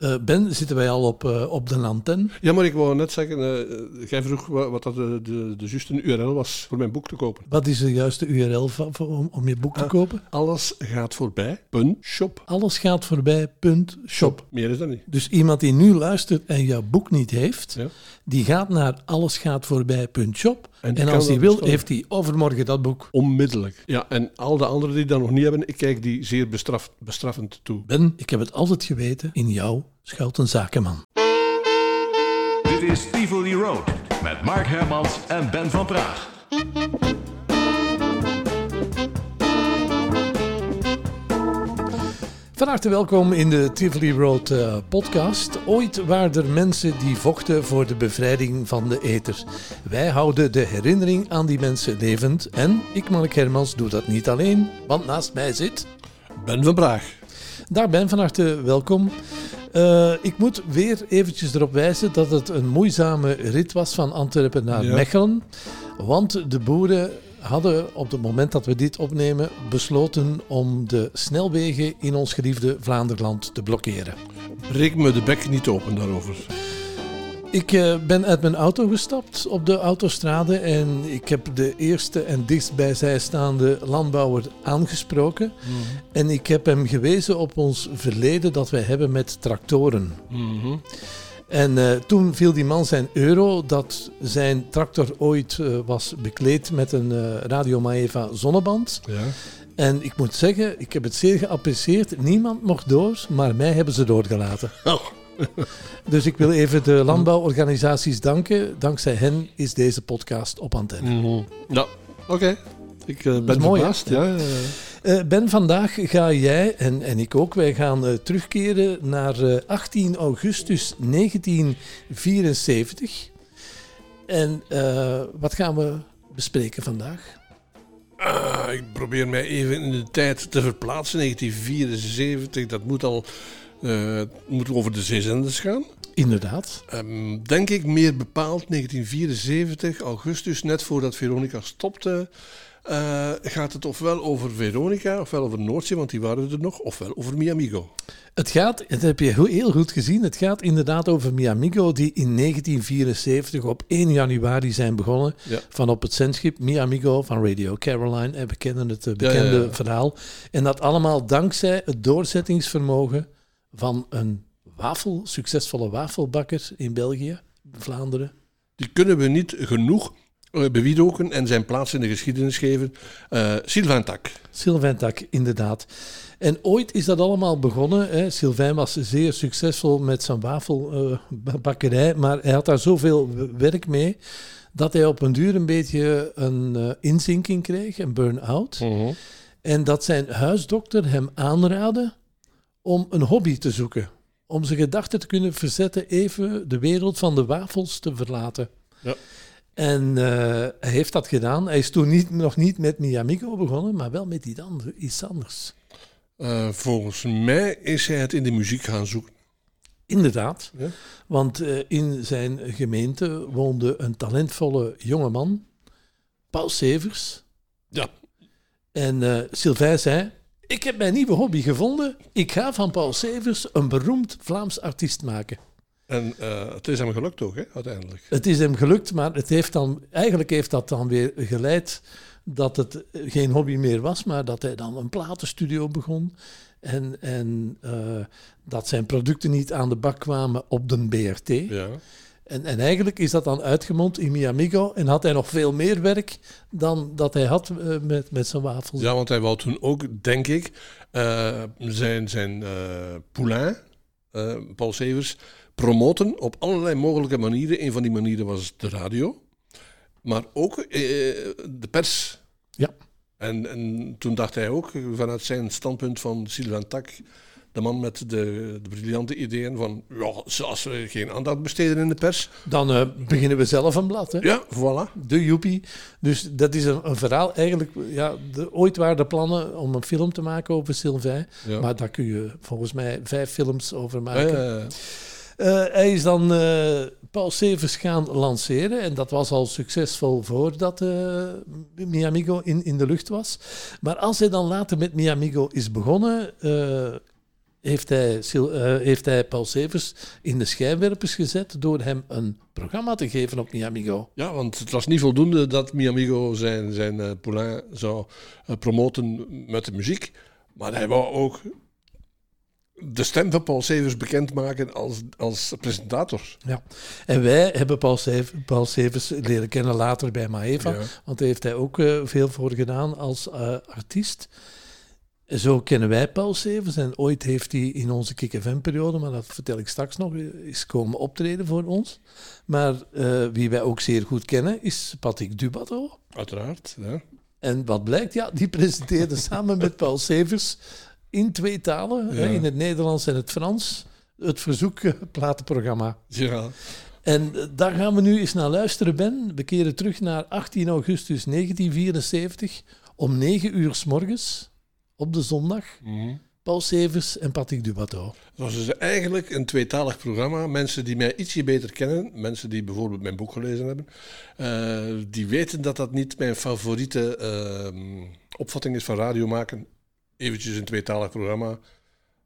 Eh, ben, zitten wij al op, uh, op de antenne? Ja, maar ik wou net zeggen, uh, jij vroeg wat, dat de, de, de juiste URL was voor mijn boek te kopen. Wat is de juiste URL van, voor, om, om je boek te Ah, kopen? Alles gaat voorbij, punt, shop. Alles gaat voorbij, punt, shop. Meer is dat niet. Dus iemand die nu luistert en jouw boek niet heeft, Ja. die gaat naar allesgaatvoorbij.shop. En, als hij wil, bestellen. heeft hij overmorgen dat boek. Onmiddellijk. Ja, en al de anderen die dat nog niet hebben, ik kijk die zeer bestraf, bestraffend toe. Ben, ik heb het altijd geweten, in jou schuilt een zakenman. Dit is Tivoli Road met Mark Hermans en Ben van Praag. Van harte welkom in de Tivoli Road eh, podcast. Ooit waren er mensen die vochten voor de bevrijding van de ether. Wij houden de herinnering aan die mensen levend. En ik, Mark Hermans, doe dat niet alleen, want naast mij zit... Ben van Praag. Daar ben van harte welkom. Eh, ik moet weer eventjes erop wijzen dat het een moeizame rit was van Antwerpen naar Ja. Mechelen. Want de boeren hadden op het moment dat we dit opnemen besloten om de snelwegen in ons geliefde Vlaanderland te blokkeren. Breek me de bek niet open daarover. Ik eh, ben uit mijn auto gestapt op de autostrade en ik heb de eerste en dichtstbijzijstaande landbouwer aangesproken. En ik heb hem gewezen op ons verleden dat wij hebben met tractoren. Mhm. En eh, toen viel die man zijn euro dat zijn tractor ooit eh, was bekleed met een eh, Radio Maeva zonneband. Ja. En ik moet zeggen, ik heb het zeer geapprecieerd. Niemand mocht door, maar mij hebben ze doorgelaten. Oh. Dus ik wil even de landbouworganisaties danken. Dankzij hen is deze podcast op antenne. Mhm. Ja, oké. Ik ben mooi, verbaasd. Ja, ja, ja. Eh, ben, vandaag ga jij, en, en ik ook, wij gaan eh, terugkeren naar eh, 18 augustus 1974. En eh, wat gaan we bespreken vandaag? Ah, ik probeer mij even in de tijd te verplaatsen. 1974, dat moet al eh, moet over de zeezenders gaan. Inderdaad. Ehm, denk ik meer bepaald 1974, augustus, net voordat Veronica stopte. Eh, gaat het ofwel over Veronica, ofwel over Noordzee, want die waren er nog, ofwel over Miamigo. Het gaat, dat heb je heel- goed gezien, het gaat inderdaad over Miamigo die in 1974 op 1 januari zijn begonnen Ja. van op het zendschip Miamigo van Radio Caroline. En we kennen het eh, Ja, bekende ja. verhaal. En dat allemaal dankzij het doorzettingsvermogen van een wafel, succesvolle wafelbakker in België, Vlaanderen. Die kunnen we niet genoeg eh, bewieroken en zijn plaats in de geschiedenis geven. Eh Sylvain Tak. Sylvain Tak, inderdaad. En ooit is dat allemaal begonnen. Hè. Sylvain was zeer succesvol met zijn wafelbakkerij, maar hij had daar zoveel werk mee dat hij op een duur een beetje een eh, inzinking kreeg, een burn-out. En dat zijn huisdokter hem aanraadde om een hobby te zoeken. Om zijn gedachten te kunnen verzetten, even de wereld van de wafels te verlaten. Ja. En eh, hij heeft dat gedaan. Hij is toen niet, nog niet met Miamigo begonnen, maar wel met iets anders. Iets anders. Eh, volgens mij is hij het in de muziek gaan zoeken. Inderdaad, Ja. want eh, in zijn gemeente woonde een talentvolle jongeman, Paul Severs. Ja. En Sylvain zei: Ik heb mijn nieuwe hobby gevonden. Ik ga van Paul Severs een beroemd Vlaams artiest maken. En eh, het is hem gelukt ook, hè, uiteindelijk. Het is hem gelukt, maar het heeft dan, eigenlijk heeft dat dan weer geleid dat het geen hobby meer was, maar dat hij dan een platenstudio begon. En, en eh, dat zijn producten niet aan de bak kwamen op de BRT. Ja. En, en eigenlijk is dat dan uitgemond in Miamigo en had hij nog veel meer werk dan dat hij had eh, met, met zijn wafels. ja, want hij wou toen ook, denk ik, zijn, zijn poulain, Paul Severs, promoten op allerlei mogelijke manieren. Een van die manieren was de radio, maar ook eh, de pers. Ja. En, en toen dacht hij ook, vanuit zijn standpunt van Sylvain Tak, de man met de, de briljante ideeën van, ja, als we geen aandacht besteden in de pers, Dan eh, beginnen we zelf een blad. Hè? ja, voilà. De Joepie. Dus dat is een, een verhaal. Eigenlijk, ja, de, ooit waren er plannen om een film te maken over Sylvain. Ja. Maar daar kun je volgens mij vijf films over maken. Eh, Eh, hij is dan eh, Paul Severs gaan lanceren. En dat was al succesvol voordat eh Miamigo in, in de lucht was. Maar als hij dan later met Miamigo is begonnen, eh, heeft hij, eh, heeft hij Paul Severs in de schijnwerpers gezet door hem een programma te geven op Miamigo. Ja, want het was niet voldoende dat Miamigo zijn, zijn eh, poulain zou eh, promoten met de muziek. Maar hij wou ook de stem van Paul Severs bekendmaken als, als presentator. Ja. En wij hebben Paul, Sev- Paul Severs leren kennen later bij Maeva, Ja. want daar heeft hij ook eh, veel voor gedaan als eh, artiest. Zo kennen wij Paul Severs en ooit heeft hij in onze Kick FM-periode, maar dat vertel ik straks nog, is komen optreden voor ons. Maar eh, wie wij ook zeer goed kennen is Patrick Dubato. Uiteraard. Ja. En wat blijkt, ja, die presenteerde samen met Paul Severs in twee talen, Ja. in het Nederlands en het Frans, het verzoekplatenprogramma. Ja. En eh, daar gaan we nu eens naar luisteren, Ben. We keren terug naar 18 augustus 1974 om 9 uur s morgens op de zondag. Mhm. Paul Severs en Patrick Dubato. Het was dus eigenlijk een tweetalig programma. Mensen die mij ietsje beter kennen, mensen die bijvoorbeeld mijn boek gelezen hebben, eh, die weten dat dat niet mijn favoriete ehm, opvatting is van radio maken. Eventjes een tweetalig programma.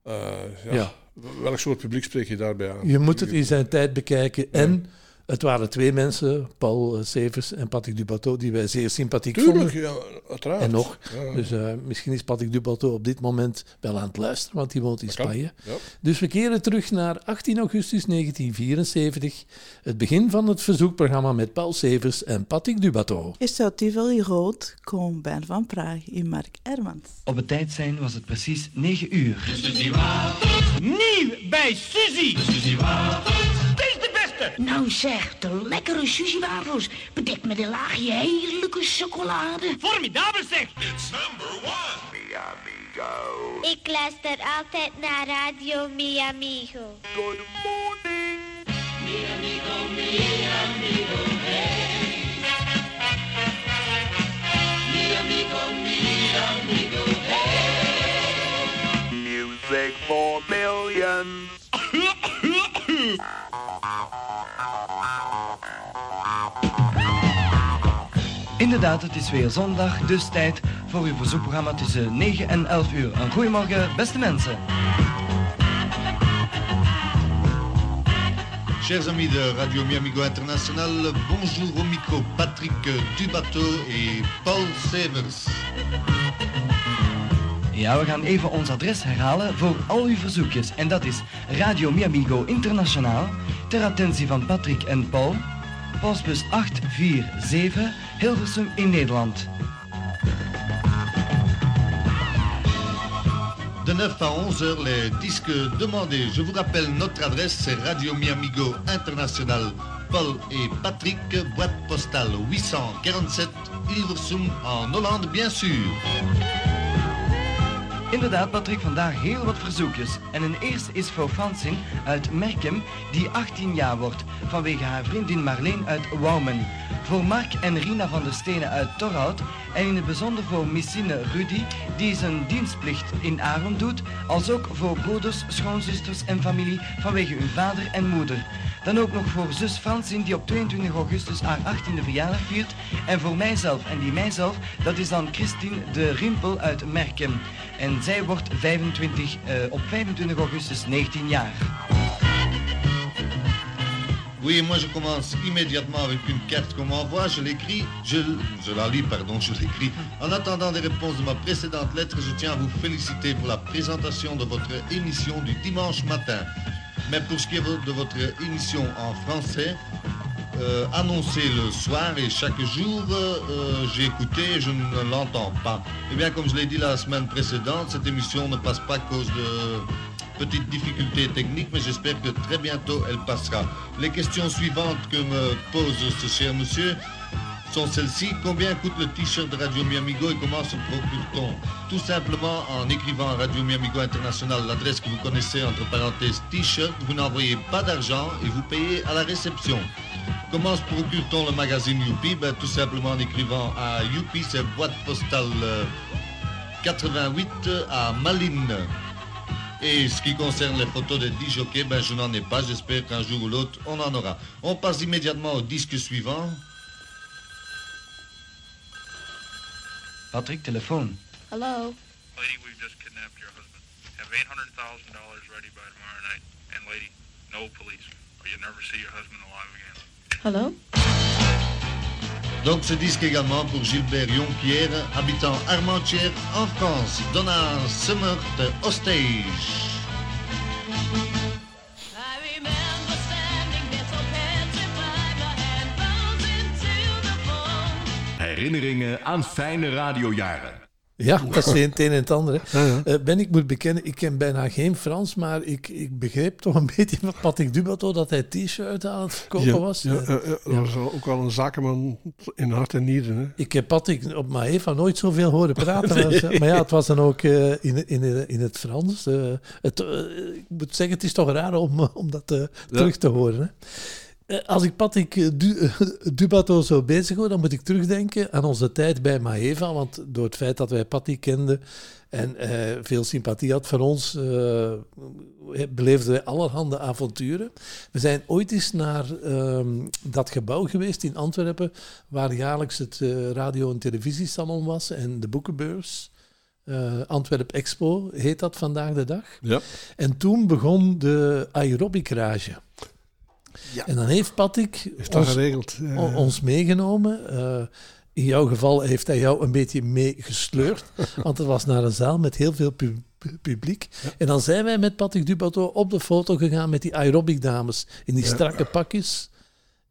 Eh, ja. Ja. Welk soort publiek spreek je daarbij aan? Je moet het in zijn tijd bekijken. En het waren twee mensen, Paul eh, Severs en Patrick Dubato, die wij zeer sympathiek Tuurlijk, vonden. ja, uiteraard. En nog. Ja. Dus eh, misschien is Patrick Dubato op dit moment wel aan het luisteren, want hij woont in Dat. Spanje. Ja. Dus we keren terug naar 18 augustus 1974, het begin van het verzoekprogramma met Paul Severs en Patrick Dubato. Is zou Tivoli Rood kom Ben van Praag in Mark Ermans. Op het tijd zijn was het precies 9 uur. Nieuw bij Suzy. Suzy Nou zeg, de lekkere sushi-wafels. Bedekt met een laagje heerlijke chocolade. Formidabel zeg. Ik luister altijd naar Radio Mi Amigo. Music for millions. Inderdaad, het is weer zondag, dus tijd voor uw verzoekprogramma tussen 9 en 11 uur. Een goeiemorgen, beste mensen. Chers amis de Radio International, bonjour au micro Patrick Dubateau et Paul Severs. Ja, we gaan even ons adres herhalen voor al uw verzoekjes. En dat is Radio Miamigo Internationaal, ter attentie van Patrick en Paul, postbus 847, Hilversum in Nederland. De 9 à 11 heures, les disques demandés. Je vous rappelle, notre adresse, c'est Radio Miamigo International. Paul et Patrick, boîte postale 847, Hilversum en Hollande, bien sûr. Inderdaad, Patrick, vandaag heel wat verzoekjes. En een eerste is voor Francine uit Merkem, die 18 jaar wordt, vanwege haar vriendin Marleen uit Wouwen. Voor Mark en Rina van der Stenen uit Torhout en in het bijzonder voor Missine Rudy, die zijn dienstplicht in Aron doet, als ook voor broeders, schoonzusters en familie vanwege hun vader en moeder. Dan ook nog voor zus Francine, die op 22 augustus haar 18e verjaardag viert. En voor mijzelf, en die mijzelf, dat is dan Christine de Rimpel uit Merkem. En zij wordt 25, eh, op 25 augustus 19 jaar. Oui, moi je commence immédiatement avec une carte qu'on m'envoie, je l'écris, je, je la lis, pardon, je l'écris. En attendant des réponses de ma précédente lettre, je tiens à vous féliciter pour la présentation de votre émission du dimanche matin. Mais pour ce qui est de votre émission en français, euh, annoncée le soir et chaque jour, euh, euh, j'ai écouté et je ne l'entends pas. Eh bien, comme je l'ai dit la semaine précédente, cette émission ne passe pas à cause de petites difficultés techniques, mais j'espère que très bientôt elle passera. Les questions suivantes que me pose ce cher monsieur sont celles-ci. Combien coûte le t-shirt de Radio Miamigo et comment se procure-t-on? Tout simplement en écrivant à Radio Miamigo International l'adresse que vous connaissez entre parenthèses t-shirt, vous n'envoyez pas d'argent et vous payez à la réception. Comment se procure-t-on le magazine Youpi? Ben, Tout simplement en écrivant à Youpi, c'est boîte postale euh, 88 à Malines. Et ce qui concerne les photos des 10 jockeys, ben, je n'en ai pas. J'espère qu'un jour ou l'autre, on en aura. On passe immédiatement au disque suivant. Patrick, telefoon. Hallo? Lady, we've just kidnapped your husband. Have $800,000 ready by tomorrow night. And lady, no police, or you'll never see your husband alive again. Hallo? Donc ce disque également pour Gilbert Jonquière, habitant Armentières en France. Donna Summer de Hostage. Herinneringen aan fijne radiojaren. Ja, dat is het een en het ander. hè. Eh, ben ik moet bekennen, ik ken bijna geen Frans, maar ik, ik begreep toch een beetje van Patrick Dubato dat hij t-shirt aan het verkopen was. Ja, Eh, eh, dat was ook wel een zakenman in hart en nieren. Hè. Ik heb Patrick op Maeva nooit zoveel horen praten. Nee. als- Maar ja, het was dan ook eh, in, in, in het Frans. Eh, het, ik moet zeggen, het is toch raar om, om dat terug te horen. Hè? Eh, Als ik Patrick eh, Du- eh, Dubato zo bezig hoor, dan moet ik terugdenken aan onze tijd bij Maeva. Want door het feit dat wij Patrick kenden en veel sympathie had voor ons, beleefden wij allerhande avonturen. We zijn ooit eens naar ehm, dat gebouw geweest in Antwerpen, waar jaarlijks het radio- en televisiesalon was en de boekenbeurs. Antwerp Expo heet dat vandaag de dag. Ja. En toen begon de aerobic rage. En dan heeft Patrick Is dat geregeld? Ja, o- ja. ons meegenomen. Eh, in jouw geval heeft hij jou een beetje meegesleurd. want het was naar een zaal met heel veel pu- pu- publiek. En dan zijn wij met Patrick Dubato op de foto gegaan met die aerobic dames in die Ja. strakke pakjes.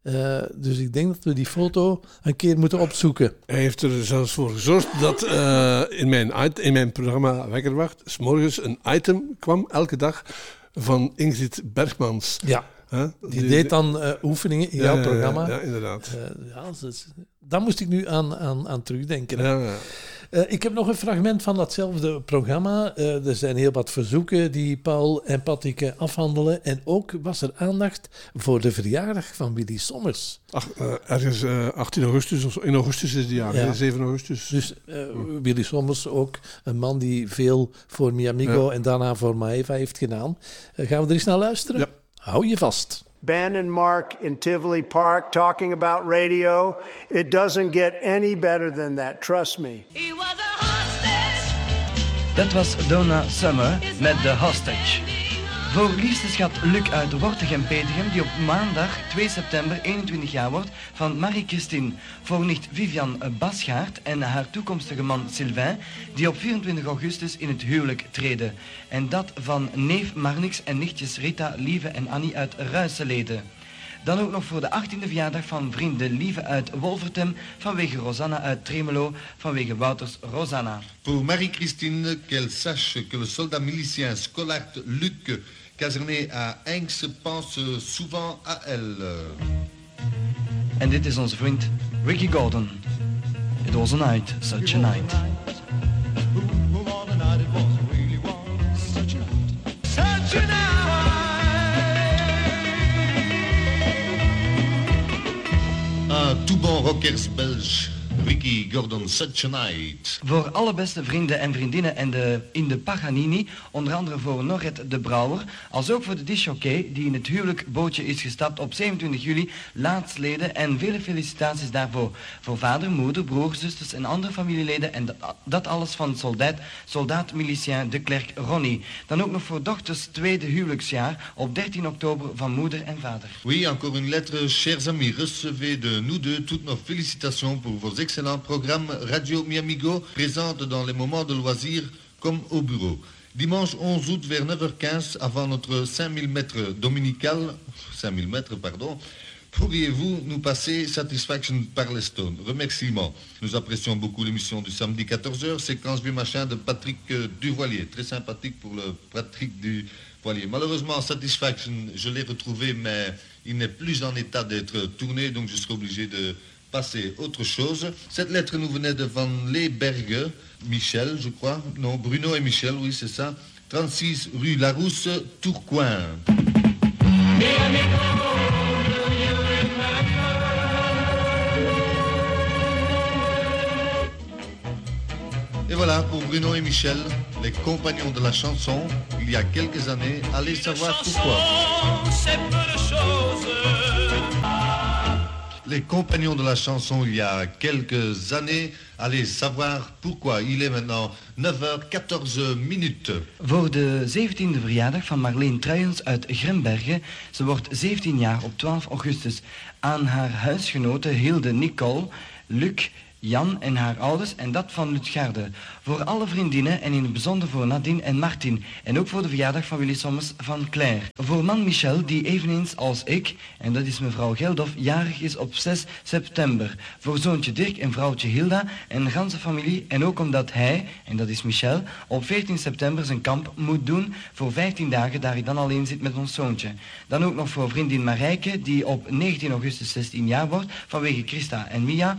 Eh, dus ik denk dat we die foto een keer moeten opzoeken. Hij heeft er zelfs voor gezorgd dat eh, in, mijn, in mijn programma Wekkerwacht s morgens een item kwam elke dag van Ingrid Bergmans. Ja, Die deed dan eh, oefeningen in Ja, jouw ja, programma. Ja, inderdaad. Eh, ja, dat is- daar moest ik nu aan, aan, aan terugdenken. hè. Ja, ja. Eh, ik heb nog een fragment van datzelfde programma. Er zijn heel wat verzoeken die Paul en Patrick afhandelen. En ook was er aandacht voor de verjaardag van Willy Sommers. Ach, ergens eh, 18 augustus, of in augustus is het jaar, Ja. hè, 7 augustus. Dus Willy Sommers ook een man die veel voor Miamigo en daarna voor Maeva heeft gedaan. Gaan we er eens naar luisteren? Ja. Hou je vast. Ben and Mark in Tivoli Park talking about radio. It doesn't get any better than that, trust me. Dat was Donna Summer met The Hostage. Voor liefste schat Luc uit Wortegem Petegem, die op maandag 2 september 21 jaar wordt, van Marie-Christine. Voor nicht Vivian Basgaard en haar toekomstige man Sylvain, die op 24 augustus in het huwelijk treden. En dat van neef Marnix en nichtjes Rita, Lieve en Annie uit Ruiselede. Dan ook nog voor de 18e verjaardag van vrienden Lieve uit Wolvertem, vanwege Rosanna uit Tremelo, vanwege Wouters Rosanna. Pour Marie-Christine, qu'elle sache que le soldat milicien Scolart Luc, caserné à Aix, pense souvent à elle. En dit is onze vriend Ricky Gordon. It was a night, such a night. Such a Un tout bon rockers belge, Gordon, Such a Night. Voor alle beste vrienden en vriendinnen en de, in de Paganini, onder andere voor Norret de Brouwer, als ook voor de disjockey die in het huwelijk bootje is gestapt op 27 juli, laatstleden en vele felicitaties daarvoor. Voor vader, moeder, broer, zusters en andere familieleden en dat, dat alles van soldaat, soldaat milicien de Klerk Ronnie. Dan ook nog voor dochters tweede huwelijksjaar op 13 oktober van moeder en vader. Oui, encore une lettre, chers amis. Recevez de nous deux toutes nos félicitations pour vos excellents programmes Radio Miamigo, présentes dans les moments de loisirs comme au bureau. Dimanche 11 août vers 9h15, avant notre 5000 mètres dominical, 5000 mètres, pardon, pourriez-vous nous passer Satisfaction par les Stones? Remerciements. Nous apprécions beaucoup l'émission du samedi 14h, séquence vieux machin de Patrick euh, Duvoilier. Très sympathique pour le Patrick Duvoilier. Malheureusement, Satisfaction, je l'ai retrouvé, mais il n'est plus en état d'être tourné, donc je serai obligé de passer autre chose. Cette lettre nous venait de Van Leeberge, Michel, je crois. Non, Bruno et Michel, oui, c'est ça. 36 rue Larousse, Tourcoing. Et voilà pour Bruno et Michel, les compagnons de la chanson, il y a quelques années, allez savoir pourquoi. Les compagnons de la chanson il y a quelques années. Allez savoir pourquoi. Il est maintenant 9h14 minutes. Voor de 17e verjaardag van Marleen Truijens uit Grimbergen. Ze wordt 17 jaar op 12 augustus aan haar huisgenoten Hilde Nicole, Luc, Jan en haar ouders en dat van Lutgarde. Voor alle vriendinnen en in het bijzonder voor Nadine en Martin. En ook voor de verjaardag van Willy Sommers van Claire. Voor man Michel, die eveneens als ik, en dat is mevrouw Geldof, jarig is op 6 september. Voor zoontje Dirk en vrouwtje Hilda en de ganse familie. En ook omdat hij, en dat is Michel, op 14 september zijn kamp moet doen voor 15 dagen, daar hij dan alleen zit met ons zoontje. Dan ook nog voor vriendin Marijke, die op 19 augustus 16 jaar wordt, vanwege Christa en Mia.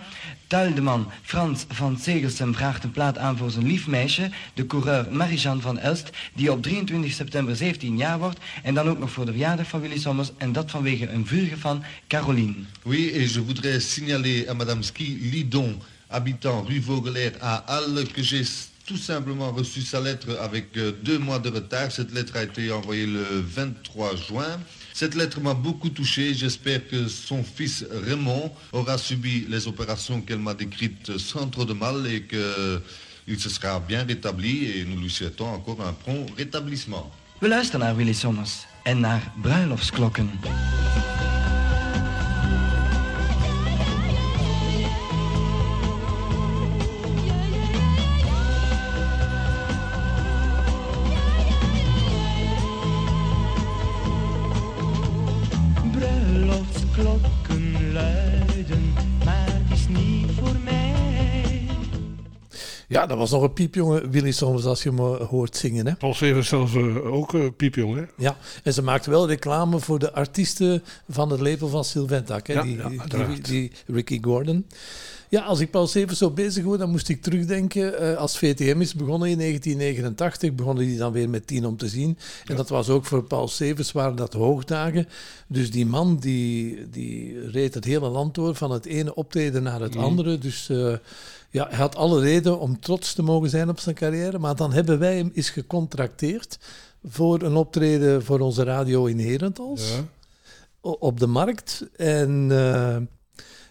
Frans van Zegelsem vraagt een plaat aan voor zijn lief meisje, de coureur Marie-Jeanne van Elst, die op 23 september 17 jaar wordt. En dan ook nog voor de verjaardag van Willy Sommers, en dat vanwege een vurige van Caroline. Oui, et je voudrais signaler à Madame Ski Lidon, habitant rue Vogelaire à Halle, que j'ai tout simplement reçu sa lettre avec euh, deux mois de retard. Cette lettre a été envoyée le 23 juin. Cette lettre m'a beaucoup touché. J'espère que son fils Raymond aura subi les opérations qu'elle m'a décrites sans trop de mal et qu'il se sera bien rétabli et nous lui souhaitons encore un prompt rétablissement. Willy Sommers Ja, dat was nog een piepjonge Willy Sommers als je hem eh, hoort zingen. Hè? Paul Severs zelf eh, ook eh, piepjong, hè? Ja, en ze maakt wel reclame voor de artiesten van het label van Sylventak. Hè? Ja, die, ja, die, die Ricky Gordon. Ja, als ik Paul Severs zo bezig hoor, dan moest ik terugdenken. als VTM is begonnen in 1989, begonnen die dan weer met tien om te zien. En dat was ook voor Paul Severs, waren dat hoogdagen. Dus die man die, die reed het hele land door, van het ene optreden naar het Mhm. andere. Dus ja, hij had alle reden om trots te mogen zijn op zijn carrière. Maar dan hebben wij hem eens gecontracteerd voor een optreden voor onze radio in Herentals Ja. op de markt. En eh,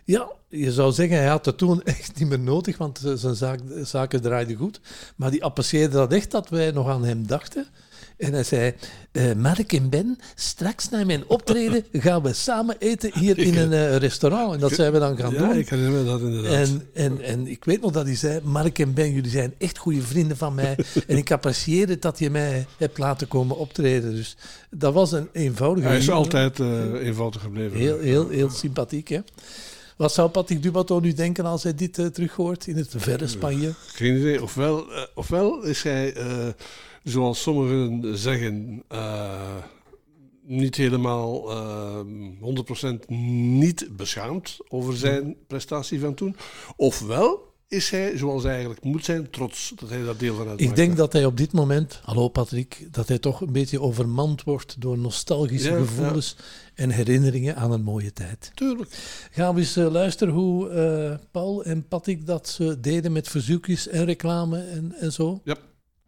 ja, je zou zeggen, hij had het toen echt niet meer nodig, want eh, zijn zaak, zaken draaiden goed. Maar die apprecieerde dat echt, dat wij nog aan hem dachten. En hij zei, eh, Mark en Ben, straks na mijn optreden gaan we samen eten hier in een eh, restaurant. En dat zijn we dan gaan ja, doen. ik herinner me dat inderdaad. En, en, en ik weet nog dat hij zei, Mark en Ben, jullie zijn echt goede vrienden van mij. en ik apprecieer het dat je mij hebt laten komen optreden. Dus dat was een eenvoudige... Hij is altijd eh, eenvoudig gebleven. Heel, heel, heel sympathiek, hè? Wat zou Patrick Dubato nu denken als hij dit terug hoort in het verre Spanje? Geen idee. Ofwel, ofwel is hij, zoals sommigen zeggen, eh, niet helemaal eh 100% niet beschaamd over zijn prestatie van toen. Ofwel is hij, zoals hij eigenlijk moet zijn, trots dat hij dat deel van uitmaakt. Ik denk dat hij op dit moment, hallo Patrick, dat hij toch een beetje overmand wordt door nostalgische Ja, gevoelens en herinneringen aan een mooie tijd. Tuurlijk. Gaan we eens eh, luisteren hoe eh, Paul en Patrick dat ze deden met verzoekjes en reclame en, en zo? Ja.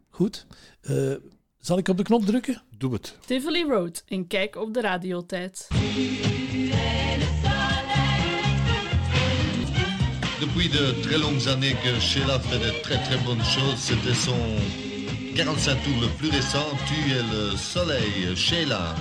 Goed. Eh, zal ik op de knop drukken? Doe het. Tivoli Road, een kijk op de radiotijd. Depuis de très longues années que Sheila fait de très très bonnes choses, c'était son 45 tours le plus récent, Tu es le soleil, Sheila.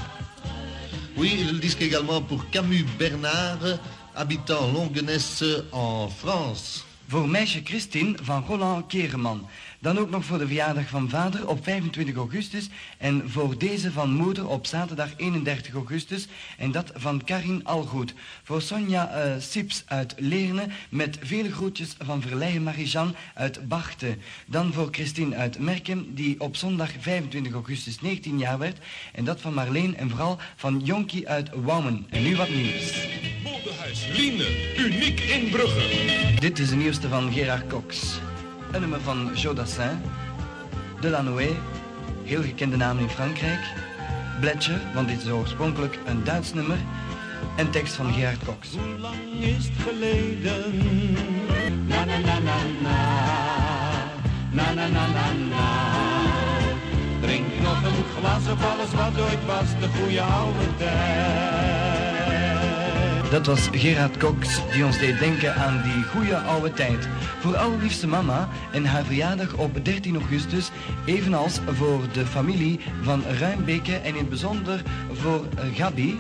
Oui, le disque également pour Camus Bernard, habitant Longuenesse en France. Voor meisje Christine van Roland Kereman. Dan ook nog voor de verjaardag van vader op 25 augustus. En voor deze van moeder op zaterdag 31 augustus. En dat van Karin Algoed. Voor Sonja eh, Sips uit Leerne. Met vele groetjes van Verleijen Marijan uit Bachten. Dan voor Christine uit Merkem. Die op zondag 25 augustus 19 jaar werd. En dat van Marleen en vooral van Jonkie uit Wouwen. En nu wat nieuws. Modehuis Liene, uniek in Brugge. Dit is de nieuwste van Gerard Cox. Een nummer van Joe Dassin. Delanoë, heel gekende naam in Frankrijk. Bletcher, want dit is oorspronkelijk een Duits nummer. En tekst van Gerard Cox. Hoe lang is het geleden? Na na na na na. Na na na na na. Drink nog een glas op alles wat ooit was, de goede oude tijd. Dat was Gerard Cox die ons deed denken aan die goede oude tijd. Voor allerliefste mama en haar verjaardag op 13 augustus, evenals voor de familie van Ruimbeke en in het bijzonder voor Gabi,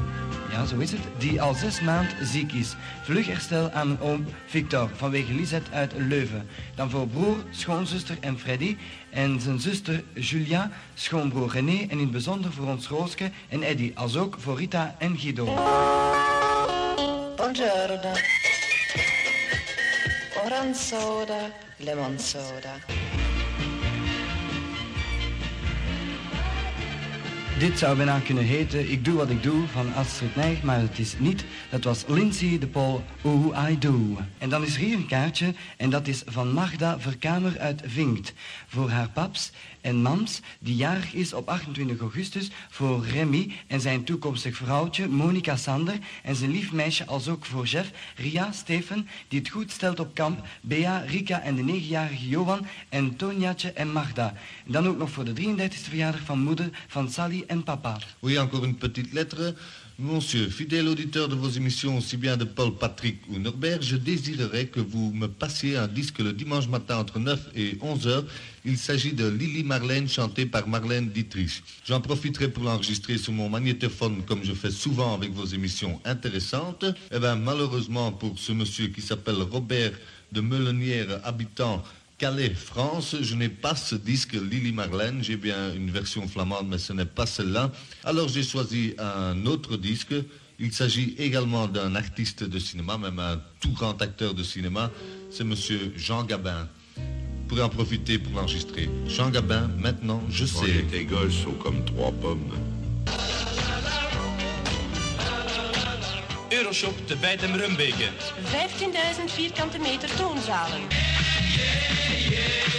ja zo is het, die al zes maand ziek is. Vlug herstel aan oom Victor vanwege Lisette uit Leuven. Dan voor broer, schoonzuster en Freddy en zijn zuster Julia, schoonbroer René en in het bijzonder voor ons Rooske en Eddy, als ook voor Rita en Guido. Buongiorno. Orange soda, lemon soda. Dit zou bijna kunnen heten Ik doe wat ik doe van Astrid Nijg, maar het is niet. Dat was Lindsay de Paul Who I Do. En dan is er hier een kaartje en dat is van Magda Verkamer uit Vinkt. Voor haar paps en mams, die jarig is op 28 augustus, voor Remy en zijn toekomstig vrouwtje Monica Sander en zijn lief meisje als ook voor Jeff, Ria, Stefan, die het goed stelt op kamp, Bea, Rika en de negenjarige Johan en Tonjatje en Magda. En dan ook nog voor de 33e verjaardag van moeder van Sally Oui, encore une petite lettre. Monsieur, fidèle auditeur de vos émissions, aussi bien de Paul, Patrick ou Norbert, je désirerais que vous me passiez un disque le dimanche matin entre 9 et 11 heures. Il s'agit de Lily Marlène chantée par Marlène Dietrich. J'en profiterai pour l'enregistrer sur mon magnétophone comme je fais souvent avec vos émissions intéressantes. Eh bien, malheureusement pour ce monsieur qui s'appelle Robert de Meulenière, habitant Calais, France, je n'ai pas ce disque Lily Marlène, j'ai bien une version flamande, mais ce n'est pas celle-là. Alors j'ai choisi un autre disque. Il s'agit également d'un artiste de cinéma, même un tout grand acteur de cinéma. C'est monsieur Jean Gabin. Vous pourrez en profiter pour l'enregistrer. Jean Gabin, maintenant, je sais. tes gosses sont comme trois pommes. Euroshop te Bijtem Rumbeke. 15.000 vierkante meter toonzalen.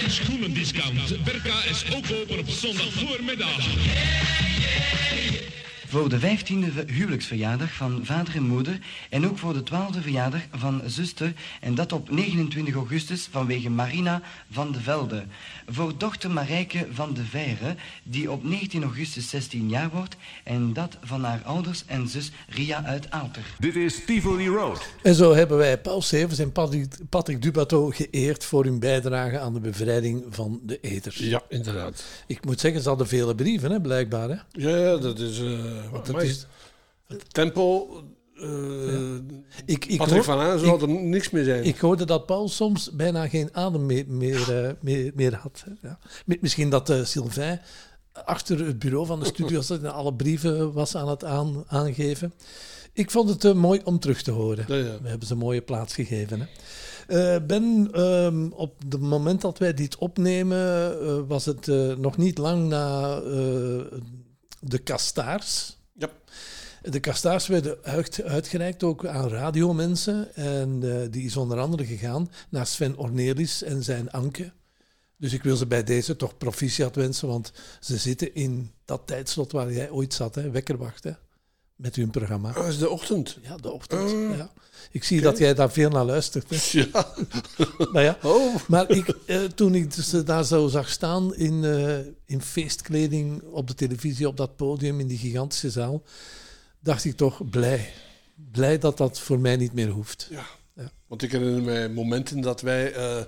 Schoenendiscount. Berka is ook open op zondag voormiddag. Voor de 15e huwelijksverjaardag van vader en moeder en ook voor de 12e verjaardag van zuster en dat op 29 augustus vanwege Marina van de Velde. Voor dochter Marijke van de Veire die op 19 augustus 16 jaar wordt en dat van haar ouders en zus Ria uit Aalter. Dit is Tivoli Road. En zo hebben wij Paul Severs en Patrick, Dubateau geëerd voor hun bijdrage aan de bevrijding van de eters. Ja, inderdaad. Ik moet zeggen, ze hadden vele brieven, hè, blijkbaar. Hè? Ja, dat is... eh Want dat dat is is- het tempo... eh Ik, ik Patrick hoor- van Aan zal er niks meer zijn. Ik hoorde dat Paul soms bijna geen adem meer, meer, eh, meer, meer had. Ja. Mi- Misschien dat eh, Sylvain achter het bureau van de studio zat en alle brieven was aan het aan, aangeven. Ik vond het eh, mooi om terug te horen. Ja. We hebben ze een mooie plaats gegeven. Hè. Eh, ben, ehm, op het moment dat wij dit opnemen, eh, was het eh, nog niet lang na eh, de Kastaars. Ja. De Kastaars werden uit, uitgereikt ook aan radiomensen. En eh, die is onder andere gegaan naar Sven Ornelis en zijn Anke. Dus ik wil ze bij deze toch proficiat wensen, want ze zitten in dat tijdslot waar jij ooit zat, hè, wekkerwacht, hè, met hun programma. Dat is de ochtend. Ja, de ochtend. Ah. ja. Ik zie dat jij daar veel naar luistert. Hè. Ja. nou ja. Oh. Maar ik, eh, toen ik ze daar zo zag staan in, eh, in feestkleding op de televisie, op dat podium, in die gigantische zaal, dacht ik toch blij. Blij dat dat voor mij niet meer hoeft. Ja. Ja. Want ik herinner mij momenten dat wij eh,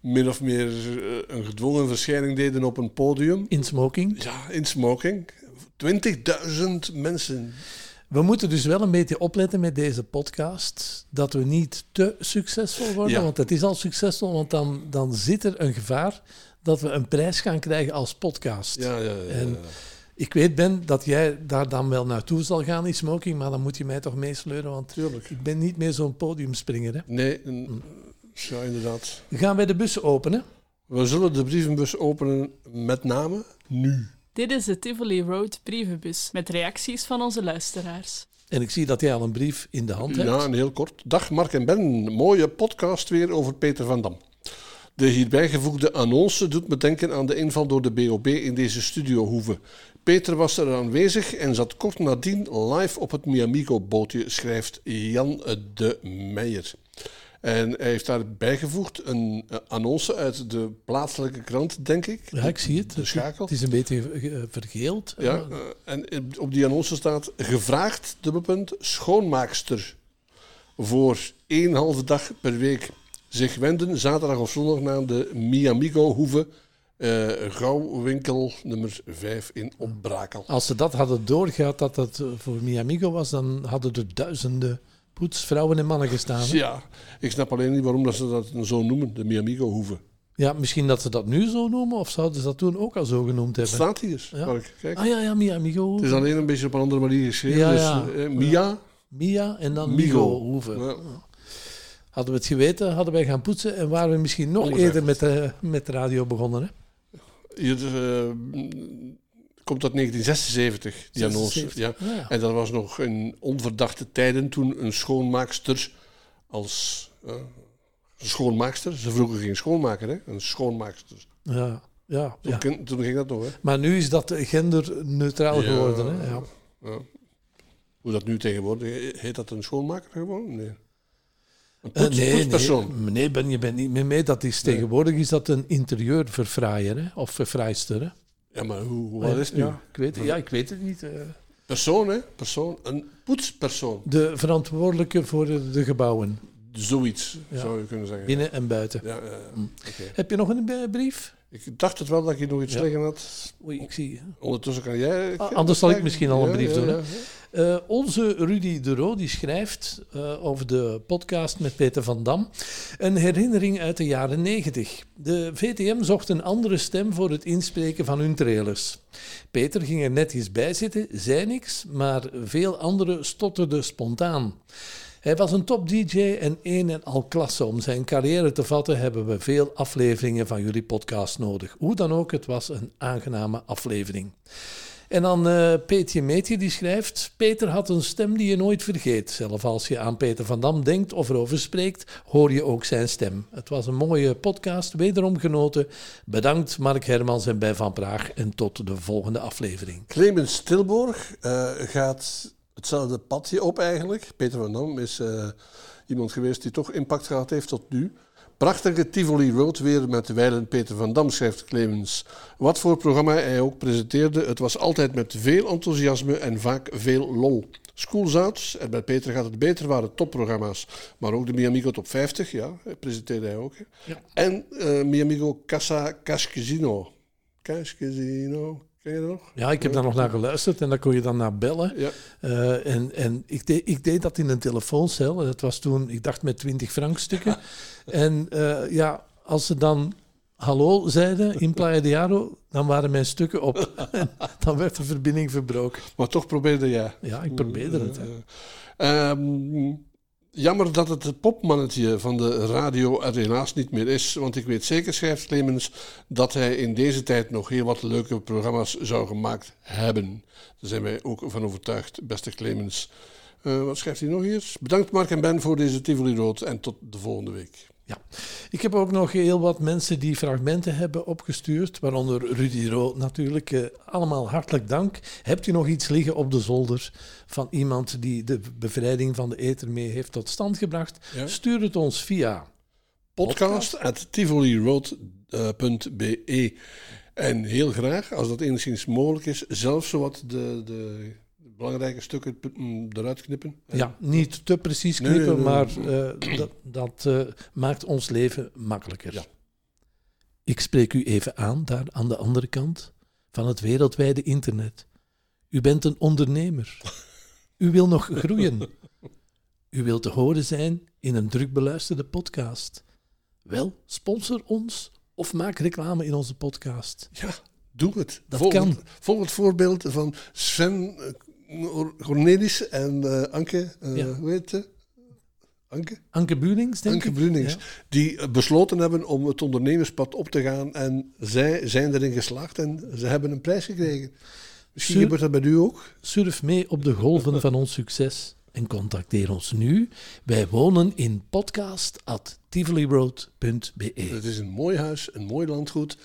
min of meer eh, een gedwongen verschijning deden op een podium. In smoking. Ja, in smoking. 20.000 mensen. We moeten dus wel een beetje opletten met deze podcast, dat we niet te succesvol worden, Ja. want het is al succesvol, want dan, dan zit er een gevaar dat we een prijs gaan krijgen als podcast. Ja, ja, ja, En ik weet, Ben, dat jij daar dan wel naartoe zal gaan in smoking, maar dan moet je mij toch meesleuren, want ik ben niet meer zo'n podiumspringer. Hè. Nee, een- ja, inderdaad. Gaan wij de bus openen? We zullen de brievenbus openen met name nu. Dit is de Tivoli Road brievenbus met reacties van onze luisteraars. En ik zie dat jij al een brief in de hand hebt. Ja, en heel kort. Dag Mark en Ben, mooie podcast weer over Peter van Dam. De hierbij gevoegde annonce doet me denken aan de inval door de BOB in deze studiohoeve. Peter was er aanwezig en zat kort nadien live op het Miamigo-bootje, schrijft Jan de Meijer. En hij heeft daar bijgevoegd een eh, annonce uit de plaatselijke krant, denk ik. Ja, ik zie het. De schakel. Het is een beetje vergeeld. Ja, eh, en op die annonce staat gevraagd, dubbelpunt, schoonmaakster. voor één halve dag per week zich wenden, zaterdag of zondag, naar de Miamigo Hoeve, eh Gouwwinkel nummer 5 in Opbrakel. Als ze dat hadden doorgehad dat dat voor Miamigo was, dan hadden er duizenden poetsvrouwen en mannen gestaan. hè? Ja, ik snap alleen niet waarom dat ze dat zo noemen, de Miamigo Hoeve. Ja, misschien dat ze dat nu zo noemen, of zouden ze dat toen ook al zo genoemd hebben? Staat hier, Ja. Kijk. Ah ja, ja, Miamigo. Het is alleen een beetje op een andere manier geschreven. Ja, dus, eh, Mia, Mia en dan Migo. Migo hoeven. Hadden we het geweten, hadden wij gaan poetsen en waren we misschien nog eerder met de, met de radio begonnen. Hè? hier eh, komt uit 1976, die annonce. 76, Ja. ja. En dat was nog in onverdachte tijden toen een schoonmaakster als eh, schoonmaakster, ze vroegen geen schoonmaker, hè? een schoonmaakster. Ja, ja, Toen, ja. toen ging dat nog, hè? Maar nu is dat genderneutraal geworden. Hè? Ja. ja. Hoe dat nu tegenwoordig heet dat een schoonmaker gewoon? Nee. Een Eh, poets, nee, poetspersoon. nee, nee, ben je bent niet meer mee. Dat is, tegenwoordig is dat een interieurverfraaier hè? of verfraaister. Hè? Ja, maar hoe, wat is het nu? Ja, ik weet, het- ja, ik weet het niet. eh. Persoon, hè? Persoon. Een poetspersoon. De verantwoordelijke voor de, de gebouwen. Zoiets, Ja. zou je kunnen zeggen. Binnen en buiten. Ja. Mm. Oké. Heb je nog een brief? Ik dacht het wel dat je nog iets Ja. liggen had. Oei, ik zie. Ondertussen kan jij... Ah, anders zal ik misschien al een brief ja, doen. hè. Eh, onze Rudy de Roo die schrijft eh, over de podcast met Peter van Dam. Een herinnering uit de jaren 90. De VTM zocht een andere stem voor het inspreken van hun trailers. Peter ging er netjes bij zitten, zei niks, maar veel anderen stotterden spontaan. Hij was een top-DJ en één en al klasse. Om zijn carrière te vatten hebben we veel afleveringen van jullie podcast nodig. Hoe dan ook, het was een aangename aflevering. En dan eh Peetje Meetje die schrijft... Peter had een stem die je nooit vergeet. Zelf als je aan Peter van Dam denkt of erover spreekt... hoor je ook zijn stem. Het was een mooie podcast, wederom genoten. Bedankt Mark Hermans en bij Van Praag. En tot de volgende aflevering. Clemens Stilborg eh, gaat hetzelfde padje op eigenlijk. Peter van Dam is eh, iemand geweest die toch impact gehad heeft tot nu. Prachtige Tivoli Road weer met wijlen Peter van Dam, schrijft Clemens. Wat voor programma hij ook presenteerde, het was altijd met veel enthousiasme en vaak veel lol. Schoolzouts, en bij Peter gaat het beter, waren topprogramma's. Maar ook de Miamigo Top 50, ja, presenteerde hij ook. Ja. En eh Miamigo Casa Casino. Casino, ken je dat nog? Ja, ik heb daar nog naar geluisterd en daar kon je dan naar bellen. Ja. Eh, en en ik, deed, ik deed dat in een telefooncel. Dat was toen, ik dacht met 20 frankstukken. en eh, ja, als ze dan hallo zeiden in Playa de Jaro, dan waren mijn stukken op. en dan werd de verbinding verbroken. Maar toch probeerde jij. Ja, ik probeerde het. Jammer dat het popmannetje van de radio er helaas niet meer is. Want ik weet zeker, schrijft Clemens, dat hij in deze tijd nog heel wat leuke programma's zou gemaakt hebben. Daar zijn wij ook van overtuigd, beste Clemens. Eh, wat schrijft hij nog hier? Bedankt Mark en Ben voor deze Tivoli Rood en tot de volgende week. Ja. Ik heb ook nog heel wat mensen die fragmenten hebben opgestuurd, waaronder Rudy Rood natuurlijk. Eh, allemaal hartelijk dank. Hebt u nog iets liggen op de zolder van iemand die de bevrijding van de ether mee heeft tot stand gebracht? Ja. Stuur het ons via Podcast tivoliroad.be. En heel graag, als dat enigszins mogelijk is, zelf zowat de, de belangrijke stukken mm, eruit knippen. Ja, niet te precies knippen, nee, nee. maar eh, dat, dat eh, maakt ons leven makkelijker. Ik spreek u even aan, daar aan de andere kant van het wereldwijde internet. U bent een ondernemer. U wil nog groeien. U wilt te horen zijn in een druk beluisterde podcast. Wel, sponsor ons of maak reclame in onze podcast. Ja, doe het. Dat volg, kan. Het, volg het voorbeeld van Sven eh, Cornelis en eh, Anke, eh, Ja. hoe heet ze? Anke? Anke Bunings, denk Anke ik. Brunings. Ja. Die eh, besloten hebben om het ondernemerspad op te gaan. En zij zijn erin geslaagd en ze hebben een prijs gekregen. Misschien Sur- gebeurt dat bij u ook. Surf mee op de golven van ons succes en contacteer ons nu. Wij wonen in podcast.tivoliroad.be. Het is een mooi huis, een mooi landgoed.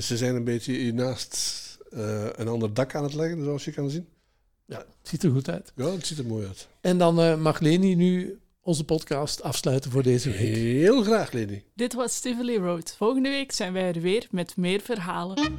Ze zijn een beetje hiernaast eh een ander dak aan het leggen, zoals je kan zien. Ja, het ziet er goed uit. Ja, het ziet er mooi uit. En dan eh, mag Leni nu onze podcast afsluiten voor deze week. Heel graag, Leni. Dit was Tivoli Road. Volgende week zijn wij er weer met meer verhalen.